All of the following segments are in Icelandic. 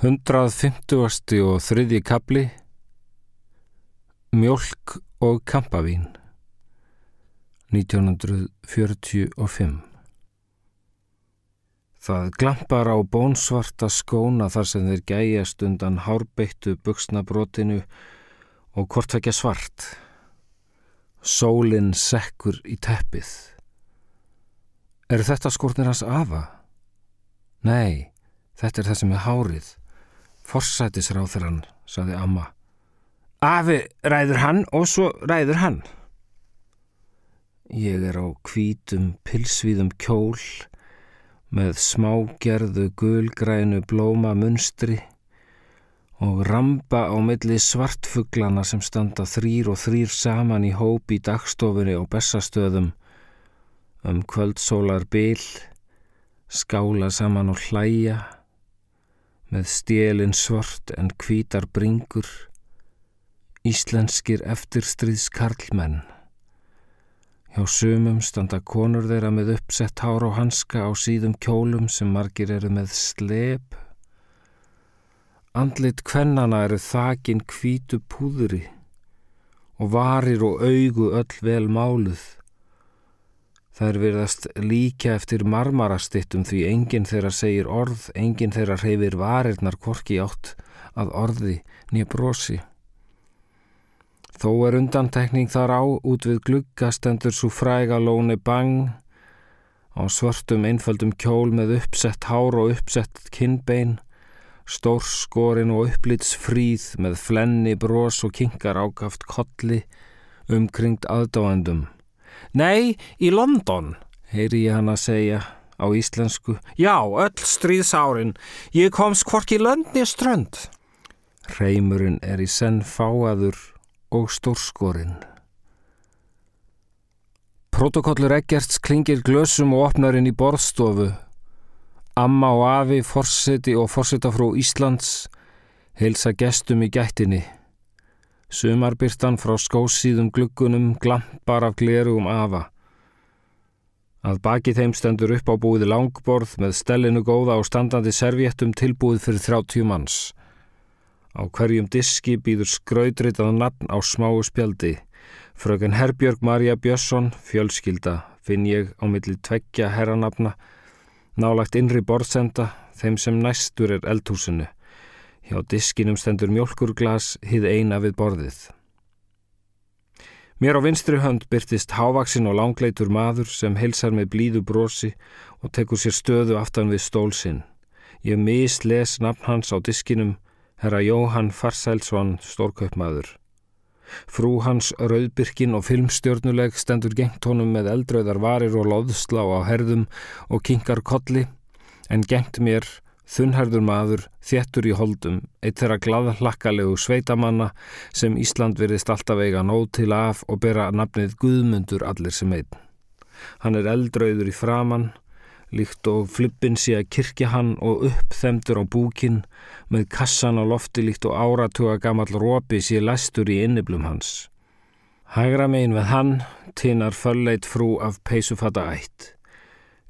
150. og þriðji kapli Mjölk og kampavín 1945 Það glampar á bónsvarta skóna þar sem þeir gæjast undan hárbeittu buksnabrotinu og hvortvekja svart. Sólinn sekkur í teppið. Er þetta skórnir hans afa? Nei, þetta er það sem er hárið. Forsætisráþurann, saði amma. Afi ræður hann og svo ræður hann. Ég er á kvítum pilsvíðum kjól með smágerðu gulgrænu blóma munstri og ramba á milli svartfuglana sem standa þrýr og þrýr saman í hóp í dagstofunni og bessastöðum um kvöldsólar bil, skála saman og hlæja með stélin svort en kvítar bringur, íslenskir eftirstríðskarlmenn. Hjá sumum standa konur þeirra með uppsett hár og hanska á síðum kjólum sem margir eru með slep. Andlit kvennana eru þakin kvítu púðri og varir og augu öll vel máluð. Er virðast líka eftir marmarastittum því enginn þeirra segir orð, enginn þeirra reyfir varirnar korki átt að orði nýja brosi. Þó er undantekning þar á út við gluggastendur svo fræga lóni bang á svörtum einföldum kjól með uppsett hár og uppsett kinnbein, stórskorin og upplits fríð með flenni bros og kingar ákaft kolli umkringt aðdáendum. Nei, í London, heyri ég hann að segja á íslensku. Já, öll stríðsárin. Ég komst hvorki löndni strönd. Reymurinn er í senn fáaður og stórskorinn. Protokollur Eggerts klingir glösum og opnarinn í borðstofu. Amma og afi, forseti og forseta frá Íslands heilsa gestum í gættinni. Sumarbyrtan frá skósíðum gluggunum glampar af glerugum afa. Að baki þeim stendur upp á búið langborð með stellinu góða og standandi servéttum tilbúið fyrir 30 manns. Á hverjum diski býður skraudritað nafn á smáu spjaldi. Fröken Herbjörg Marja Björnsson, fjölskylda, finn ég á milli tveggja herranafna, nálagt innri borðsenda, þeim sem næstur er eldhúsinu. Hjá diskinum stendur mjölkurglas, hið eina við borðið. Mér á vinstri hönd byrtist hávaksin og langleitur maður sem heilsar með blíðu brosi og tekur sér stöðu aftan við stólsinn. Ég misles nafn hans á diskinum, herra Jóhann Farsælsson, stórkaupmaður. Frú hans rauðbyrkin og filmstjörnuleg stendur gengt honum með eldröðar varir og loðslá á herðum og kinkar kolli, en gengt mér Þunnherður maður, þjettur í holdum, eitt þeirra glaðhlakkalegu sveitamanna sem Ísland verðist alltaf eiga nót til af og bera nafnið Guðmundur allir sem einn. Hann er eldrauður í framann, líkt og flippin sé að kirkja hann og uppþemdur á búkin með kassan á lofti líkt og áratuga gammal rópi sé læstur í inniblum hans. Hægra megin við hann tinnar fölleit frú af peisufata ætt.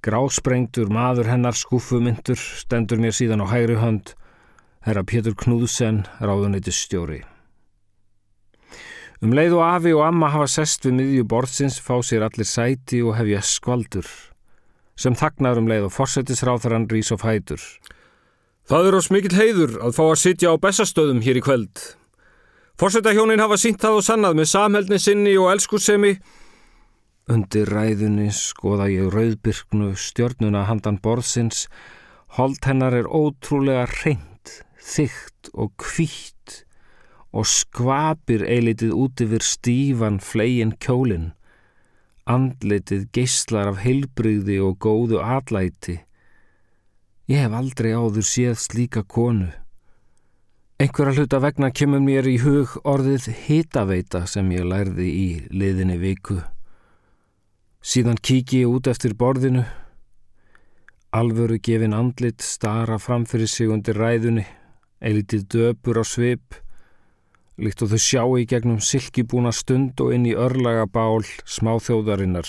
Grásprengtur maður hennar skúfumyndur stendur mér síðan á hægri hönd, herra Pétur Knúðsen, ráðuneytis stjóri. Um leið og afi og amma hafa sest við miðju borðsins, fá sér allir sæti og hefja skvaldur, sem þagnar um leið og forsetisráþarann rís of hætur. Það er ós mikill heiður að fá að sitja á bestastöðum hér í kveld. Forsetahjónin hafa sínt það og sannað með samhældni sinni og elskussemi Undir ræðunni skoða ég rauðbyrknu stjörnuna handan borðsins. Holt hennar er ótrúlega reynd, þygt og kvítt og skvapir eilitið út yfir stífan flegin kjólinn. Andlitið geyslar af heilbrygði og góðu atlæti. Ég hef aldrei áður séð slíka konu. Einhverja hluta vegna kemur mér í hug orðið hitaveita sem ég lærði í liðinni viku. Síðan kíki ég út eftir borðinu. Alvöru gefin andlit stara framfyrir sig undir ræðunni, eilitið döpur á svip, líkt og þau sjá í gegnum silkibúna stund og inn í örlaga bál smáþjóðarinnar.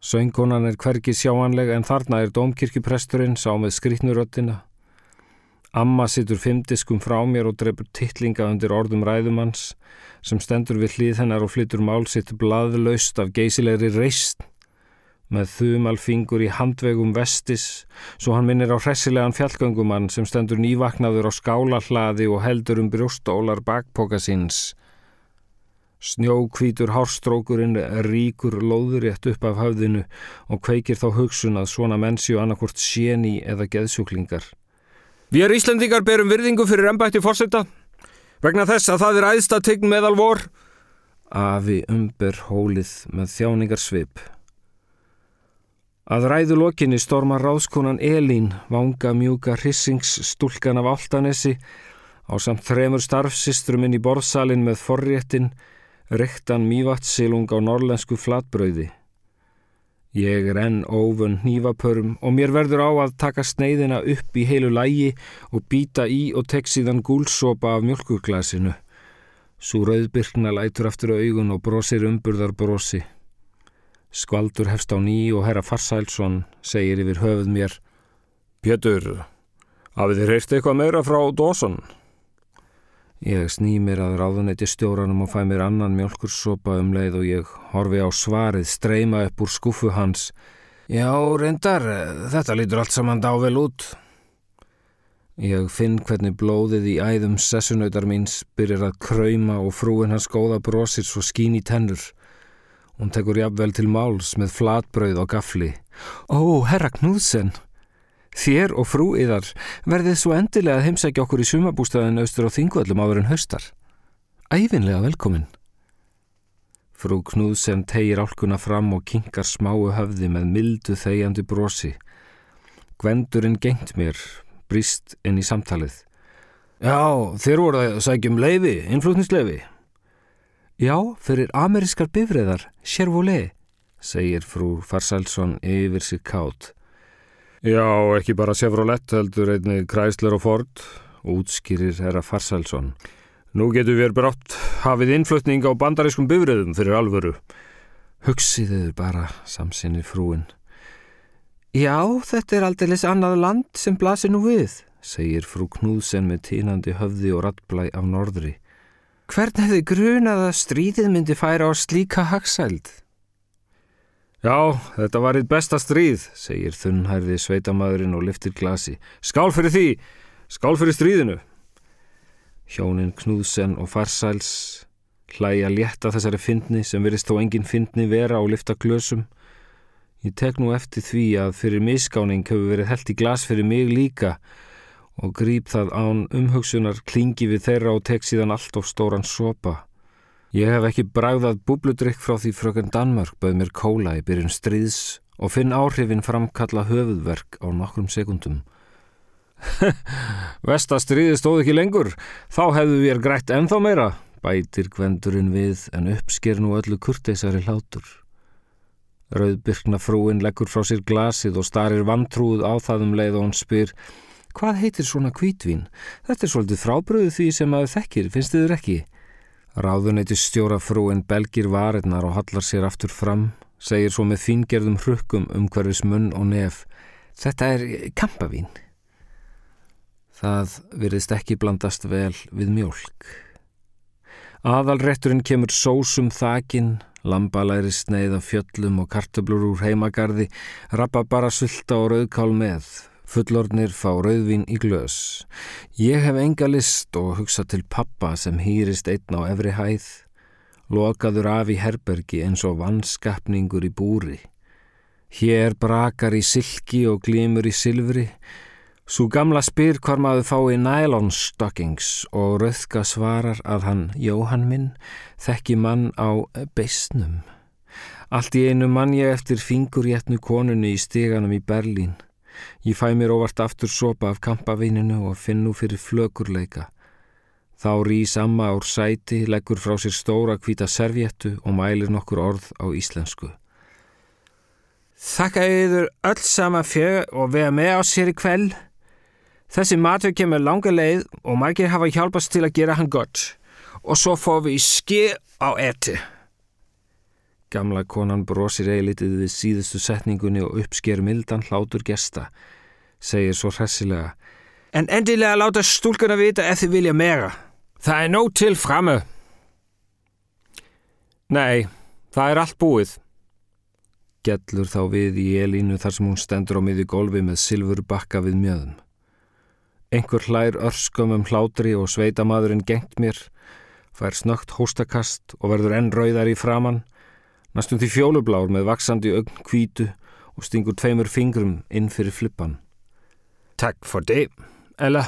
Söngkonan er hvergi sjáanleg en þarna er domkirkjupresturinn sá með skrítnuröttina. Amma situr fymdiskum frá mér og drefur tittlinga undir orðum ræðumanns sem stendur við hlýð hennar og flyttur mál sitt blaðlaust af geysilegri reist með þumalfingur í handvegum vestis svo hann minnir á hressilegan fjallgöngumann sem stendur nývaknaður á skálahlaði og heldur um brjóstólar bakpoka síns. Snjókvítur hárstrókurinn ríkur lóðurétt upp af höfðinu og kveikir þá hugsun að svona mennsju annarkort séni eða geðsjúklingar. Við er Íslandingar berum virðingu fyrir ennbætti fórsetta vegna þess að það er æðsta tegn meðal vor. Afi umber hólið með þjáningar svip. Að ræðu lokinni stormar ráðskonan Elín, vanga mjúka hrissingsstúlkan af Altanesi, á samt þremur starfsistrum inn í borðsalinn með forréttin, rektan mývatsilung á norlensku flatbrauði. Ég er enn óvun hnífapörum og mér verður á að taka sneiðina upp í heilu lægi og býta í og tek síðan gúlsopa af mjölkuglasinu. Svo rauðbyrkna lætur aftur augun og brosir umburðar brosi. Skvaldur hefst á ný og herra Farsælsson segir yfir höfuð mér Pétur, hafið þið hreist eitthvað meira frá Dawson? Ég sný mér að ráðuneyti stjóranum og fæ mér annan mjölkursopa um leið og ég horfi á svarið streyma upp úr skuffu hans Já, reyndar, þetta lítur allt saman dável út. Ég finn hvernig blóðið í æðum sessunautar míns byrjar að krauma og frúin hans góða brosir svo skín í tennur. Hún tekur jafnvel til máls með flatbrauð og gafli. Ó, herra Knúðsen! Þér og frú yðar verðið svo endilega að heimsækja okkur í sumabústæðin austur á þingvöldum áður en haustar. Æfinlega velkomin. Frú Knúðsen tegir álkuna fram og kinkar smáu höfði með mildu þegjandi brosi. Gwendurinn gengt mér, brist inn í samtalið. Já, þér voru að sækjum leiði, innflutnisleiði. Já, fyrir amerískar bifræðar, Chevrolet, segir frú Farsælsson yfir sig kátt. Já, ekki bara Chevrolet heldur einni Chrysler og Ford, útskýrir herra Farsælsson. Nú getur við brátt hafið innflutning á bandarískum bifræðum fyrir alvöru. Hugsiðuður bara, samsinni frúin. Já, þetta er aldrei annað land sem blasir nú við, segir frú Knúðsen með tínandi höfði og rattblæ af norðri. Hvern hefði grunað að stríðið myndi færa á slíka hagsæld? Já, þetta var eitt besta stríð, segir þunnhærði sveitamæðurinn og liftir glasi. Skál fyrir því, skál fyrir stríðinu. Hjónin Knúðsen og Farsæls hlæja létta þessari fyndni sem verist þó engin fyndni vera á lifta glösum. Ég tek nú eftir því að fyrir miskáning hefur verið held í glas fyrir mig líka og grýp það án umhugsunar klingi við þeirra og tek síðan allt of stóran sopa. Ég hef ekki bræðað búbludrykk frá því fröken Danmörk bauð mér kóla í byrjun stríðs og finn áhrifin framkalla höfuðverk á nokkrum sekundum. Vestastriði stóð ekki lengur, þá hefðu við er grætt ennþá meira, bætir gvendurinn við en uppsker nú öllu kurteisari hlátur. Rauðbyrkna frúin leggur frá sér glasið og starir vantrúð á það um leið og hann spyr Hvað heitir svona kvítvín? Þetta er svolítið frábröðu því sem að þekkir, finnst þið ekki? Ráðuneyti stjóra frúin belgir varirnar og hallar sér aftur fram, segir svo með fingerðum hrukkum um hverfis munn og nef. Þetta er kampavín. Það virðist ekki blandast vel við mjölk. Aðalretturinn kemur sósum þakin, lambalæri sneið af fjöllum og kartöblur úr heimagarði, rappa bara sulta og rauðkál með, Fullornir fá rauðvin í glös. Ég hef enga list og hugsa til pappa sem hýrist einn á efri hæð. Lokaður af í herbergi eins og vannskapningur í búri. Hér brakar í silki og glímur í silfri. Svo gamla spyr hvar maður fái nælonstockings og rauðka svarar að hann, Jóhann minn, þekki mann á beistnum. Allt í einu mann ég eftir fingurjetnu konunni í steganum í Berlín. Ég fæ mér óvart aftur sopa af kampavininu og finn nú fyrir flökurleika. Þá rýs amma ár sæti, leggur frá sér stóra hvita servjettu og mælir nokkur orð á íslensku. Þakka yfir öll sama fjög og veða með á sér í kveld. Þessi matur kemur langa leið og margir hafa hjálpast til að gera hann gott og svo fór við í skið á eti. Gamla konan brosir eilitið við síðustu setningunni og uppsker mildan hlátur gesta. Segir svo hressilega. En endilega láta stúlkuna vita ef þið vilja meira. Það er nóg til framme. Nei, það er allt búið. Gellur þá við í elínu þar sem hún stendur á miði gólfi með silfur bakka við mjöðum. Engur hlær örskum um hlátri og sveitamadurinn gengt mér, fær snögt hóstakast og verður enn rauðar í framann, næstum því fjólublár með vaksandi ögn kvítu og stingur tveimur fingrum inn fyrir flippan. Takk for det, Ella,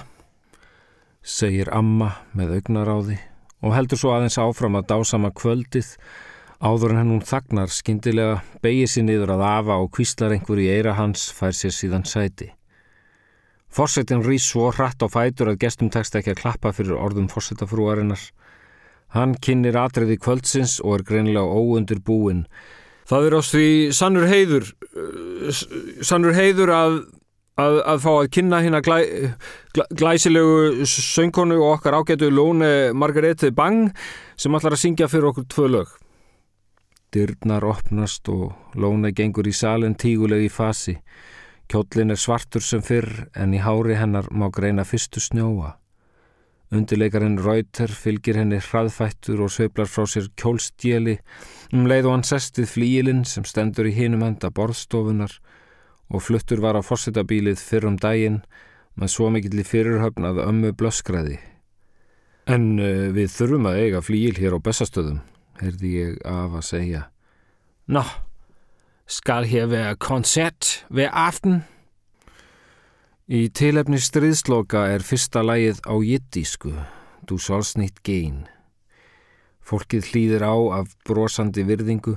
segir amma með augnaráði og heldur svo aðeins áfram að dásama kvöldið áður en hún þagnar skindilega, beigir sér niður að afa og kvíslar einhver í eira hans fær sér síðan sæti. Fossetin rýs svo hratt á fætur að gestum tekst ekki að klappa fyrir orðum fossetafrúarinnar. Hann kynir atriði kvöldsins og er greinlega óundur búinn. Það er ás því sannur heiður, sannur heiður að að, að fá að kynna hérna glæ, glæ, glæsilegu söngkonu og okkar ágætu Lóne Margarete Bang sem allar að syngja fyrir okkur tvö lög. Dyrnar opnast og Lóne gengur í salin tígulegi fasi. Kjóllin er svartur sem fyrr en í hári hennar má greina fyrstu snjóa. Undirleikarinn Rauter fylgir henni hraðfættur og sveiplar frá sér kjólstjeli um leið og hann sestið flíilinn sem stendur í hinum enda borðstofunar og fluttur var á fórsetabílið fyrr um daginn með svo mikill í fyrirhöfn að ömmu blöskræði. En uh, við þurfum að eiga flíil hér á bestastöðum, heyrði ég af að segja. Nå, skal hér vera koncert hver aften? Í tilefni stríðsloka er fyrsta lægið á jiddísku, Du sollst nicht gehen. Fólkið hlýðir á af brosandi virðingu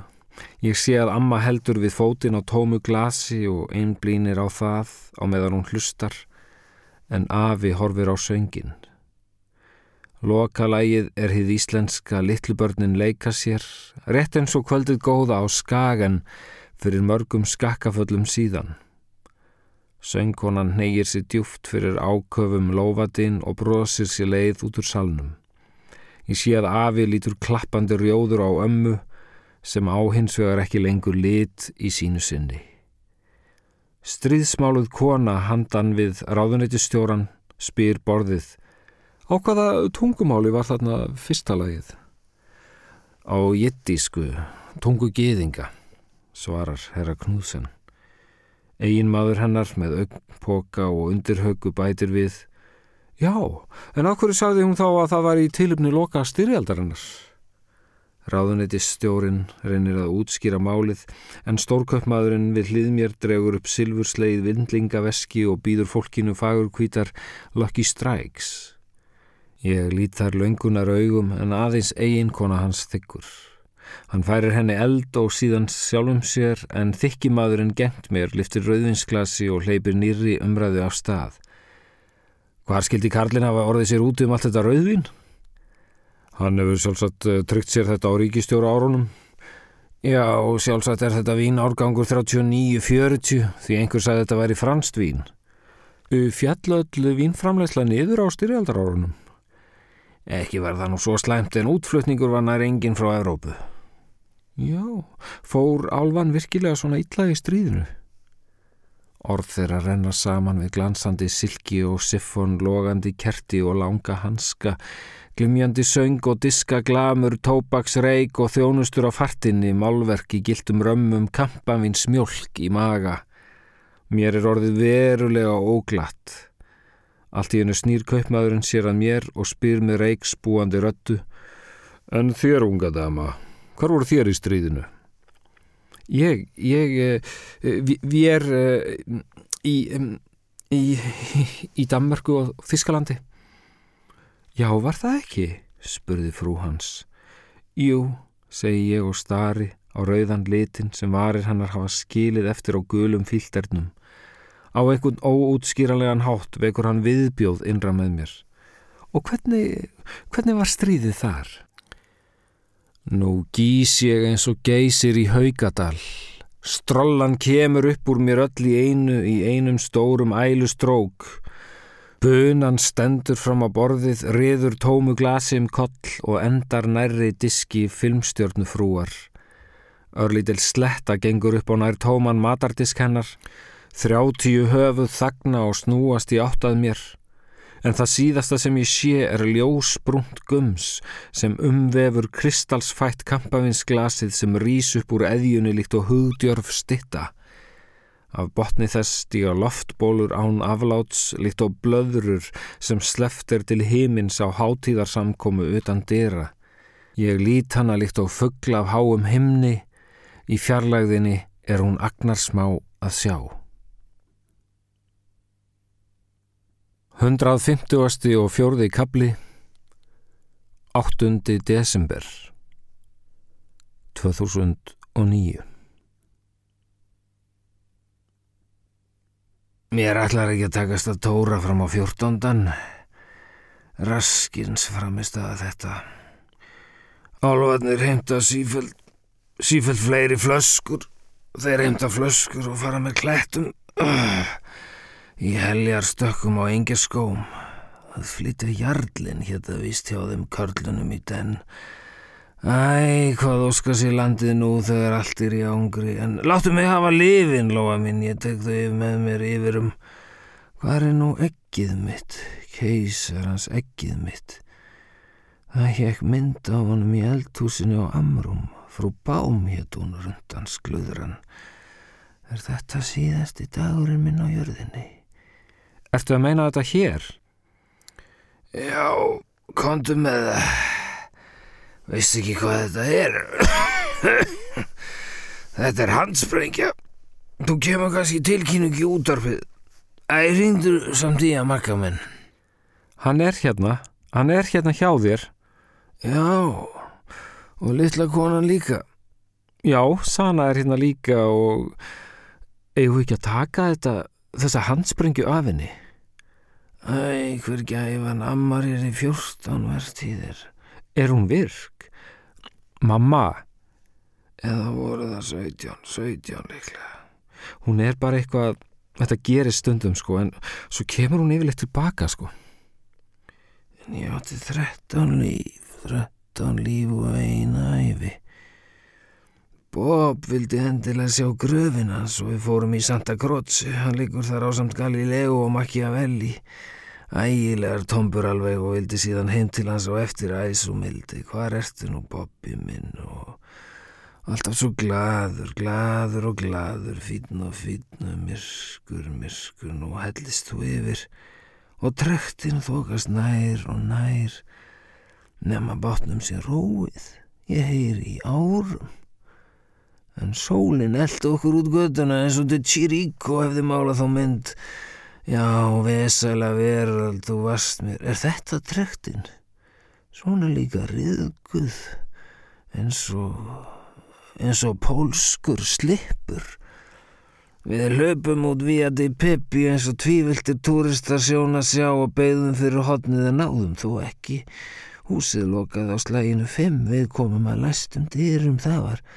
Ég sé að amma heldur við fótin á tómu glasi og einblínir á það á meðan hún hlustar en afi horfir á söngin. Lokalægið er hið íslenska Littlubörnin leika sér, rétt eins og kvöldið góða á skagan fyrir mörgum skakkaföllum síðan. Söngkonan neyir sér djúft fyrir áköfum lófatinn og brosir sér leið út úr salnum. Ég sé að afi lítur klappandi rjóður á ömmu sem á hins vegar ekki lengur lit í sínu syndi. Stríðsmáluð kona handan við ráðunættistjóran spyr borðið á hvaða tungumáli var þarna fyrsta lagið? Á jettísku, tungu geðinga, svarar herra Knúsen. Egin maður hennar með augpoka og undirhaugu bætir við Já, en hverju sagði hún þá að það var í tilumni loka styrjaldarinnar? Ráðunetistjórin reynir að útskýra málið en stórköpmaðurinn við hlið mér dregur upp silfursleið vindlingaveski og býður fólkinu fagurkvítar Lucky Strikes. Ég lít þar löngunar augum en aðeins eiginkona hans þykkur. Hann færir henni eld og síðan sjálfum sér en þykkimaðurinn gengt mér, liftir rauðvinsklasi og hleypir nýri umræðu af stað. Hvar skildi Karlin hafa orðið sér út um allt þetta rauðvin? Hann hefur sjálfsagt eh, tryggt sér þetta á ríkistjóra árunum. Já, og sjálfsagt er þetta vín árgangur 39-40 því einhver sagði þetta væri franst vín. Fjallöldu vínframlegsla niður á styrjaldar árunum. Ekki var það nú svo slæmt en útflutningur var nær enginn frá Evrópu. Já, fór Álvan virkilega svona illa í stríðinu? Orð þeirra renna saman við glansandi silki og siffon, logandi kerti og langa hanska Glimjandi söng og diska glamur, tóbaks reik og þjónustur á fartinni, málverk í gildum römmum, kampavins mjölk í maga. Mér er orðið verulega óglatt. Allt í hennu snýr kaupmaðurinn sér að mér og spyr með reik spúandi röttu. En þér, unga dama, hvar voru þér í stríðinu? Ég, ég, eh, við er eh, í, í, í Danmarku og Þískalandi. Já, var það ekki? spurði frú hans. Jú, segi ég og stari á rauðan litin sem varir hannar hafa skilið eftir á gulum fíldernum. Á einhvern óútskýranlegan hátt vekur hann viðbjóð innra með mér. Og hvernig, hvernig var stríðið þar? Nú gís ég eins og geysir í haugadal. Strollan kemur upp úr mér öll í einu í einum stórum ælustrók Bunan stendur fram á borðið, riður tómu glasi um koll og endar nærri diski filmstjörnufrúar. Örlítil sletta gengur upp á nær tóman matardisk hennar, þrjátíu höfuð þagna og snúast í áttað mér. En það síðasta sem ég sé er ljósbrúnt gums sem umvefur kristalsfætt kampavinsglasið sem rýs upp úr eðjunni líkt og hugdjörf stitta. Af botni þess stíga loftbólur án afláts líkt og blöðrur sem sleft er til himins á hátíðarsamkomu utan dyrra. Ég lít hana líkt og fuggla af háum himni, í fjarlægðinni er hún agnarsmá að sjá. 150. og fjórði kabli 8. desember 2009 Mér ætlar ekki að takast að tóra fram á fjórtóndan Raskins framist að þetta Álvarnir heimta sífælt sífælt fleiri flöskur þeir heimta flöskur og fara með klættum Í heljar stökkum á engir skóm. Það flyttu jarlinn hétta vist hjá þeim körlunum í den. Æ, hvað óskar sér landið nú þegar allt er í ángri. En láttu mig hafa lifin, lofa minn, ég tek þau með mér yfir um. Hvað er nú ekkið mitt? Keisar hans ekkið mitt. Það hekk mynd á honum í eldhúsinu á Amrum. Frú Bám hétt hún rundan skluðran. Er þetta síðasti dagurinn minn á jörðinni? Ertu að meina þetta hér? Já, kontu með það. Veist ekki hvað þetta er? þetta er handsprengja. Þú kemur kannski tilkynnu ekki útarfið. Æ, ringdur samt í að makka minn. Hann er hérna. Hann er hérna hjá þér. Já, og litla konan líka. Já, Sana er hérna líka og eigum við ekki að taka þetta, þessa handsprengju af henni? Æ, hver gæfan ammar er í fjórstán verðtíðir. Er hún virk? Mamma? Eða voru það 17, 17 líklega. Hún er bara eitthvað, þetta gerir stundum sko, en svo kemur hún yfirleitt tilbaka sko. En ég átti 13 líf, 13 líf og eina æfi. Bob vildi endilega sjá gröfina svo við fórum í Santa Croce, hann liggur þar á samt Galileo og Machiavelli. Ægilegar tombur alveg og vildi síðan heim til hans og eftir æs og mildi. Hvar ertu nú Bobby minn og alltaf svo gladur, gladur og gladur, fítn og fítn, myrkur, myrkur, nú hellist þú yfir og trektinn þokast nær og nær, nema bátnum sér róið, ég heyri í árum. En sólinn eldi okkur út göduna eins og til Chirico hefði málað þá mynd. Já, vesæla veröld, þú varst mér. Er þetta trektinn? Svona líka riðguð, eins og, eins og pólskur slippur. Við löpum út via di Pippi eins og tvíviltir túristar sjóna sjá og beigðum fyrir hodnið en náðum þú ekki. Húsið lokaði á slæginu fimm, við komum að læstum dyrum það var.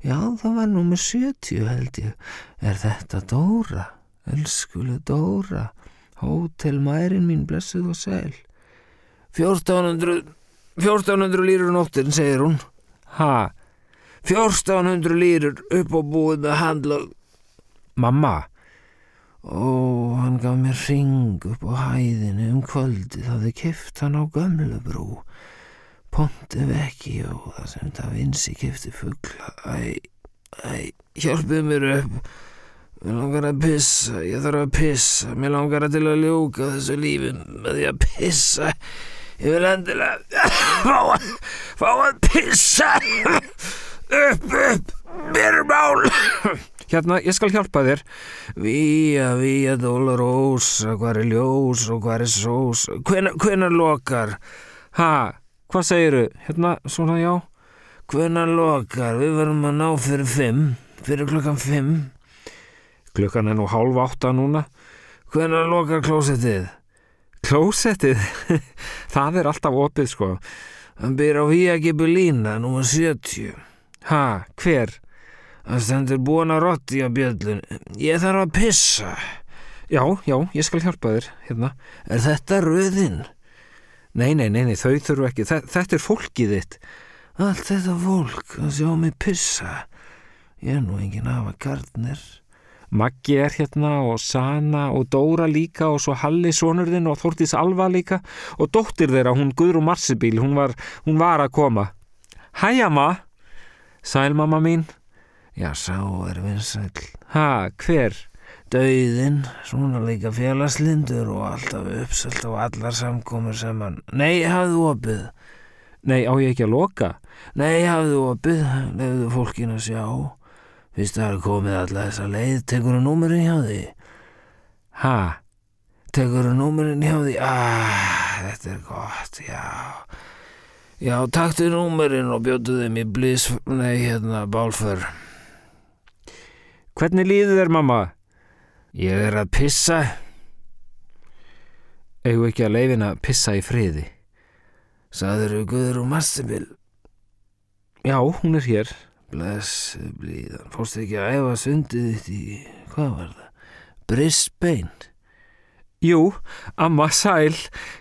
Já, það var númur 70 held ég. Er þetta Dóra? Elskuleg Dóra. Hótelmærin mín blessuð og sæl. 1400, 1400 lýrur nóttin, segir hún. Ha? 1400 lýrur upp á búið með handlag. Mamma? Ó, hann gaf mér ring upp á hæðinu um kvöldi það þið kift hann á gömlubrú. Ponte Vecchio, það sem það vinsi kifti fuggla. Æ, æ, hjálpið mér upp. Mér langar að pissa, ég þarf að pissa. Mér langar að til að ljúka þessu lífi með því að pissa. Ég vil endilega fá að, fá að pissa. Upp, upp, mér er mál. Hérna, ég skal hjálpa þér. Vía, vía, dólarósa, hvað er ljós og hvað er sós. Hvenar lokar? Ha? Hvað segiru? Hérna, svona já. Hvenar lokar? Við verum að ná fyrir fimm. Fyrir klokkan fimm. Klukkan er nú hálf átta núna. Hvenar lokar klósettið? Klósettið? Það er alltaf opið sko. Hann byr á Vía Gibulína, núma 70. Ha, hver? Það stendur búin að rotti á bjöllun. Ég þarf að pissa. Já, já, ég skal hjálpa þér, hérna. Er þetta röðinn? Nei, nei, nei, nei, þau þurfu ekki. Þetta er fólkið þitt. Allt þetta fólk að sjá mig pissa. Ég er nú engin afa gardner. Maggi er hérna og Sana og Dóra líka og svo Halli sonurðin og Þórtís Alva líka og dóttir þeirra, hún Guðrú Marsibíl, hún var, hún var að koma. Hæ, amma! Sæl, mamma mín. Já, sá er vinsæl. Ha, hver? Dauðin, svona líka félagslindur og alltaf uppselt á allar samkomur sem hann. Nei, hafðu opið. Nei, á ég ekki að loka? Nei, hafðu opið, lefðu fólkin að sjá. Fyrst það er komið alla þessa leið, tekur þú númurinn hjá því? Ha? Tekur þú númurinn hjá því? Ah, þetta er gott, já. Já, taktu númurinn og bjótu þeim í blís, nei, hérna, bálfur. Hvernig líður þér, mamma? Ég er að pissa. Egu ekki að leifin að pissa í friði. Saður þú Guður og Mastibil? Já, hún er hér. Blessu blíðan, fórstu ekki að æfa sundið þitt í, hvað var það? Brisbane? Jú, amma sæl,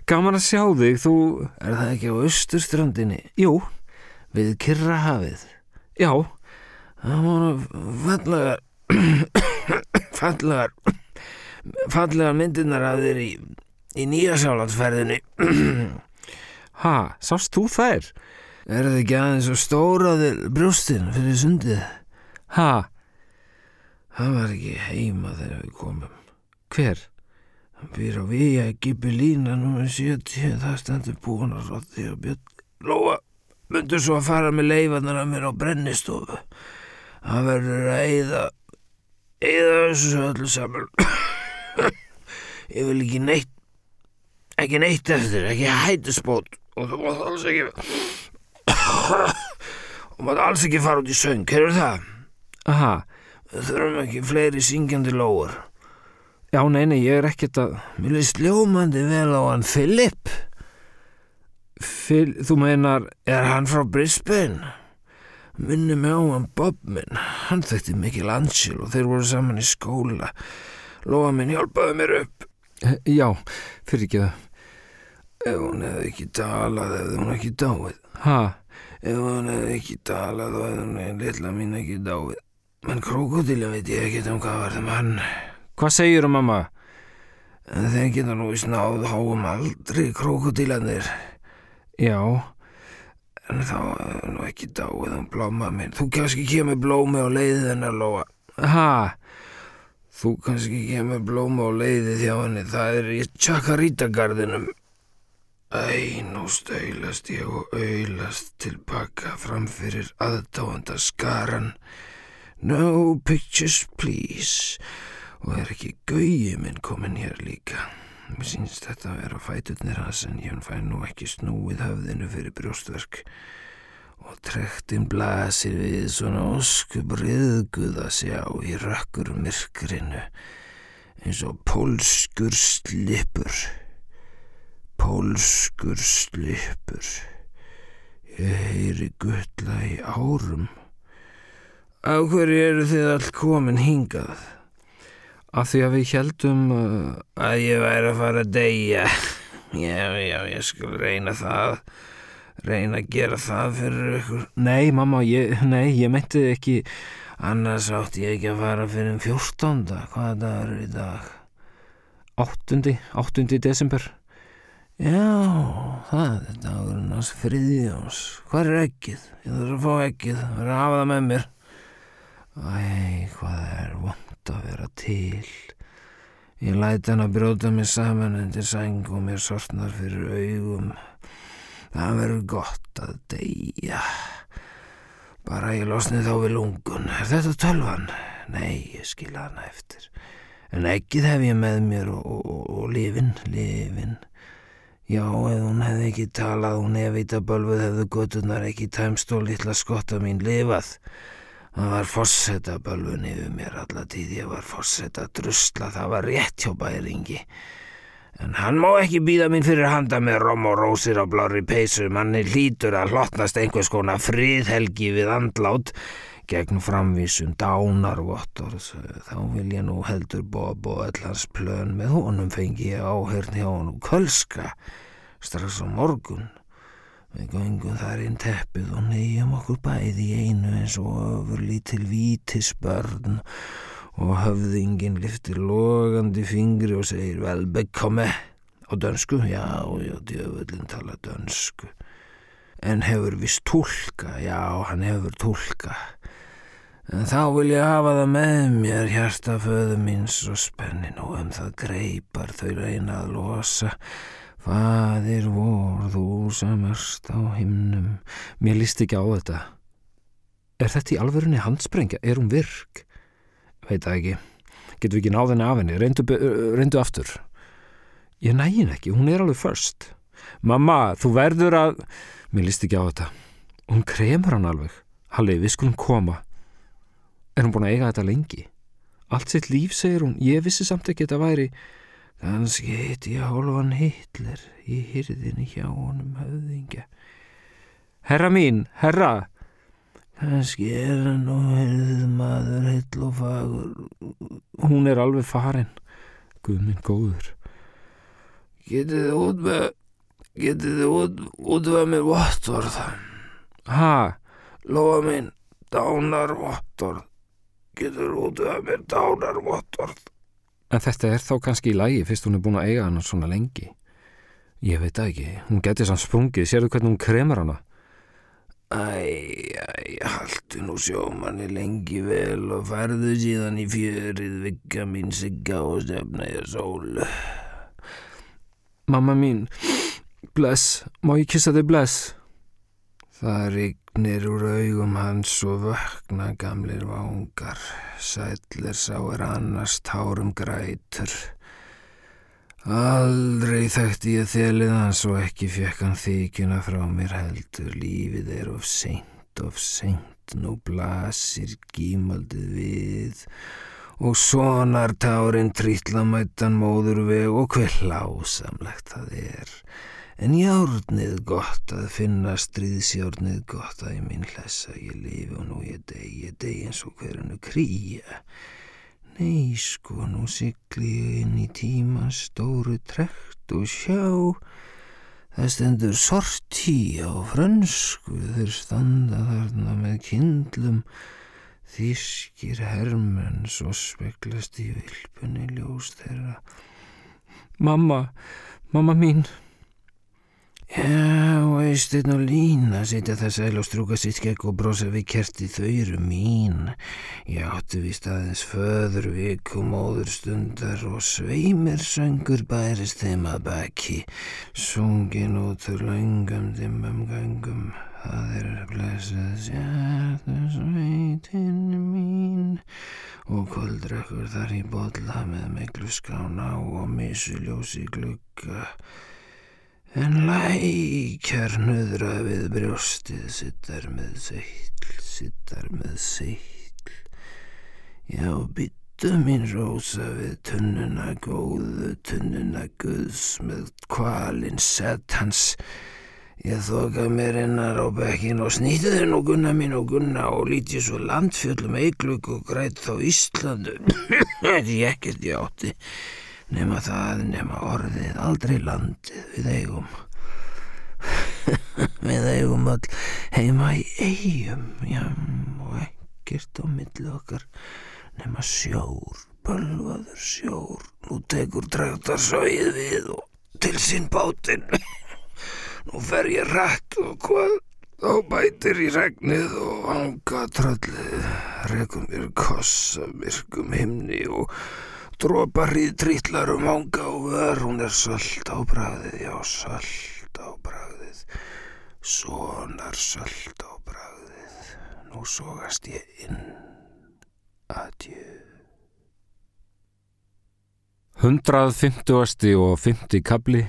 gaman að sjá þig, þú... Er það ekki á austurstrandinni? Jú. Við Kirrahafið? Já. Það voru fallegar, fallegar, fallegar myndirnar af þér í, í nýjasálandsferðinni. ha, sást þú þær? Er það ekki aðeins og stóraðir brjóstin fyrir sundið? Ha? Það var ekki heima þegar við komum. Hver? Hann býr á við að gipi lína nr. 70, það stendur búin að rotti og björn. Lóa, myndur svo að fara með leifannar að mér á brennistofu. Það verður að eyða, eyða þessu öllu saman. Ég vil ekki neitt, ekki neitt eftir, ekki hættisbót og þú mátt alls ekki og maður alls ekki fara út í söng, herur það? Aha. Við þurfum ekki fleiri syngjandi lóur. Já, neina, ég er ekkert að... Mér leist ljómandi vel á hann Philip. Phil, þú meinar... Er hann frá Brisbane? Minni mig á hann Bob minn. Hann þekkti mikil ansjál og þeir voru saman í skóla. Lóa minn hjálpaði mér upp. Já, fyrir ekki það. Ef hún hefði ekki talað, hefði hún ekki dáið. Hæ? Ef hann hefði ekki talað og hefði hann lilla mín ekki dáið. Menn krokodilja veit ég ekkert um hvað var það mann. Hvað segir þú mamma? En þeir geta nú í snáð háum aldrei krokodilanir. Já. En þá hefði nú ekki dáið um blóma minn. Þú kannski kemur blómi á leiðið hennar lóa. Hæ? Þú kannski kemur blóma á leiðið hjá henni. Það er í Chakarita-garðinum. Æ, nú stöylast ég og auðlast tilbaka framfyrir aðdáanda skaran. No pictures please. Og er ekki gauði minn komin hér líka. Mér sínst þetta að vera fætutnir hans en ég fæ nú ekki snúið höfðinu fyrir brjóstverk. Og trektinn blasir við svona oskubriðguð að sjá í rökkur myrkrinu eins og pólskur slipur. Pólskur slipur. Ég heyri gulla í árum. Á hverju eru þið all komin hingað? Af því að við heldum uh, að ég væri að fara að deyja. Já, já, ég skal reyna það. Reyna að gera það fyrir ykkur. Nei, mamma, ég, nei, ég meinti ekki... Annars átti ég ekki að fara fyrir fjórstánda. Hvaða dagar er í dag? Áttundi, áttundi desember. Já, það er dagurinn ás friðjóns. Hvað er ekkið? Ég þarf að fá ekkið, það er að hafa það með mér. Æ, hvað er vond að vera til. Ég læti hann að brjóta mig saman undir sæng og mér sortnar fyrir augum. Það verður gott að deyja. Bara ég losni þá við lungun. Er þetta tölvan? Nei, ég skilja hana eftir. En ekkið hef ég með mér og, og, og, og lifin, lifin. Já, ef hún hefði ekki talað, hún hefði vita bölfuð hefðu göttunar ekki tæmst og litla skotta mín lifað. Það var fossetta bölfun yfir mér alla tíð, ég var fossetta drusla, það var rétt hjá bæringi. En hann má ekki býða mín fyrir handa með rom og rósir á blári peysu, manni hlítur að hlotnast einhvers konar friðhelgi við andlát, gegn framvísum dánarvottorð, þá vil ég nú heldur Bob og öll hans plön með honum fengi ég áhörn hjá honum kölska, strax á morgun. Við gangum þar inn teppið og neyjum okkur bæði í einu eins og öfur lítil vítisbörn og höfðingin liftir logandi fingri og segir vel bekomme á dönsku, já, já, djöfullin tala dönsku. En hefur vist tólka, já, hann hefur tólka en þá vil ég hafa það með mér hjartaföðu míns og spennin og um það greipar þau reyna að losa Fadir vor, þú sem erst á himnum. Mér líst ekki á þetta. Er þetta í alverðinni handsprengja? Er hún virk? Veit það ekki. Getur við ekki náð henni af henni? Reyndu, reyndu aftur. Ég nægin ekki, hún er alveg först. Mamma, þú verður að... Mér líst ekki á þetta. Hún kremur hann alveg. Halli, við skulum koma. Er hún búin að eiga þetta lengi? Allt sitt líf, segir hún. Ég vissi samt ekki þetta væri... Kanski heiti ég hálfan Hitler í hyrðinni hjá honum höfðingja. Herra mín, herra! Kanski er hann og hyrðið maður hill og fagur. Hún er alveg farin. Guð minn góður. Getið þið út með, getið þið út, út með mér vottorð. Ha? Lóa minn, dánar vottorð. Getið þið út með mér dánar vottorð. En þetta er þá kannski í lægi fyrst hún er búin að eiga hana svona lengi. Ég veit ekki, hún getur sann sprungið, sérðu hvernig hún kremur hana? Æ, æ, haldu nú sjómanni lengi vel og farðu síðan í fjörið vikka mín sigga og stefna ég sólu. Mamma mín, bless, má ég kissa þig bless? Það rignir úr augum hans og vökna gamlir vangar. Sætlir sá er annars tárum grætur. Aldrei þekkti ég þelið hans og ekki fekk hann þykjuna frá mér heldur. Lífið er of seint, of seint, nú blasir gímaldið við og sonar tárin trítlamættan móður veg og hver lásamlegt það er. En járnið gott að finna stríðsjárnið gott að ég minn hlessa ég lifi og nú ég deg, ég deg eins og hverjanu krýja. Nei sko, nú sykli ég inn í tíma stóru trekt og sjá. Það stendur sortí á frönsku, þeir standa þarna með kindlum. Þískir hermenn svo speklast í vilpunni ljós þeirra. Mamma, mamma mín. Já, og Eistinn og Lína sitja það sæl og strúka sitt skekk og brosa við kerti þau eru mín. Ég áttu vist aðeins föður vik og móður stundar og sveimir söngur bærist þeim að baki. Sungin út úr laungum dimmum gangum, það er blessað sérðu sveitin mín. Og kvöldrekkur þar í bodla með miklu skána og misuljósi glugga. En lækjar nöðra við brjóstið, sittar með seitl, sittar með seitl. Já, byttu mín rosa við tunnuna góðu, tunnuna guðs með kvalinn sett hans. Ég þoka mér innar á bekkin og snýtti þér nú gunna mín og gunna og líti svo landfjöldum eiglug og græt þá Íslandu. Þetta er ekkert ég átti nema það, nema orðið, aldrei landið við eigum. við eigum öll heima í eigum, já, og ekkert á milli okkar, nema sjór, bölvaður sjór, nú tekur træktar svæðið við og til sín bátinn. nú fer ég rætt og hvað, þá bætir í regnið og anga tröllið, rekum mér kossa, virkum himni og Dróparrið trítlar um ánga og vör, hún er söld á bræðið, já, söld á bræðið, sonar söld á bræðið, nú sógast ég inn, adjö. 150. og 50. kabli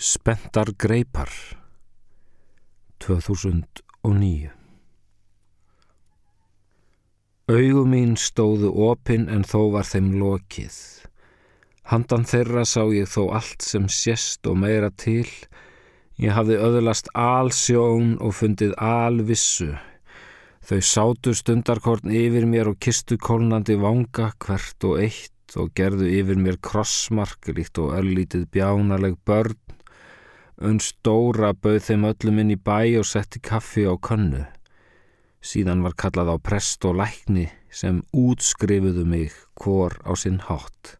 Spentar greipar 2009 Augu mín stóðu opinn en þó var þeim lokið. Handan þeirra sá ég þó allt sem sést og meira til. Ég hafði öðlast alsjón og fundið alvissu. Þau sátu stundarkorn yfir mér og kistu kólnandi vanga hvert og eitt og gerðu yfir mér krossmark líkt og öllítið bjánaleg börn. Önn stóra bauð þeim öllum inn í bæ og setti kaffi á kannu. Síðan var kallað á prest og lækni sem útskrifuðu mig hvor á sinn hátt.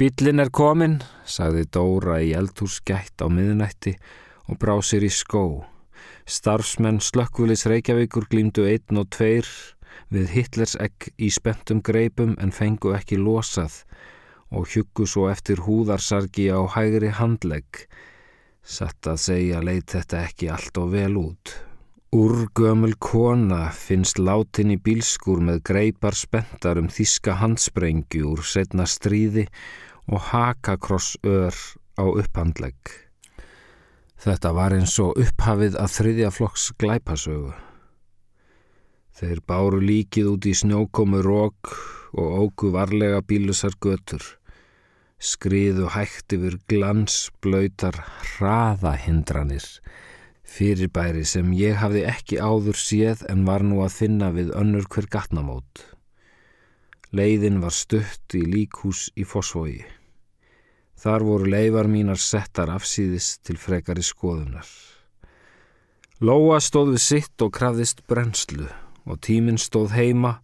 Bílinn er komin, sagði Dóra í eldhúsgætt á miðnætti og brá sér í skó. Starfsmenn slökkvulis Reykjavíkur glýmdu einn og tveir við Hitlers egg í spentum greipum en fengu ekki losað og hjuggu svo eftir húðarsargi á hægri handlegg. Satt að segja leit þetta ekki allt og vel út. Úrgömul kona finnst látin í bílskur með greipar spentar um þíska handsprengju úr setna stríði og hakakross ör á upphandlegg. Þetta var eins og upphafið að þriðja flokks glæpasögu. Þeir báru líkið út í snjókomu rók og ógu varlega bílusar götur. Skriðu hægt yfir glansblöytar hraðahindranir fyrirbæri sem ég hafði ekki áður séð en var nú að finna við önnur hver gatnamót. Leiðin var stutt í líkhús í fosfói. Þar voru leifar mínar settar afsýðis til frekari skoðunar. Lóa stóð við sitt og krafðist brennslu og tíminn stóð heima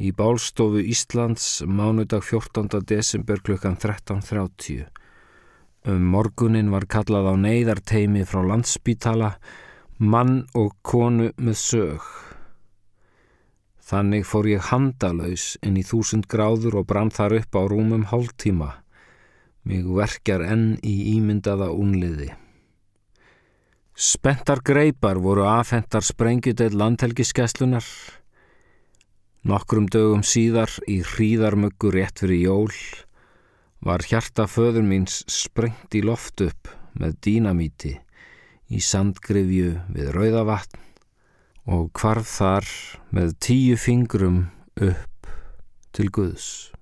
í bálstofu Íslands mánudag 14. desember klukkan 13.30 Um morgunin var kallað á neyðarteimi frá landsbítala, mann og konu með sög. Þannig fór ég handalaus inn í þúsund gráður og brann þar upp á rúmum hálftíma. Mig verkjar enn í ímyndaða unliði. Spentar greipar voru afhentar sprengjudeil landhelgiskeslunar. Nokkrum dögum síðar í hríðarmöggur rétt fyrir jól var hjarta föður míns sprengt í loft upp með dínamíti í sandgrifju við rauðavatn og hvarf þar með tíu fingrum upp til Guðs.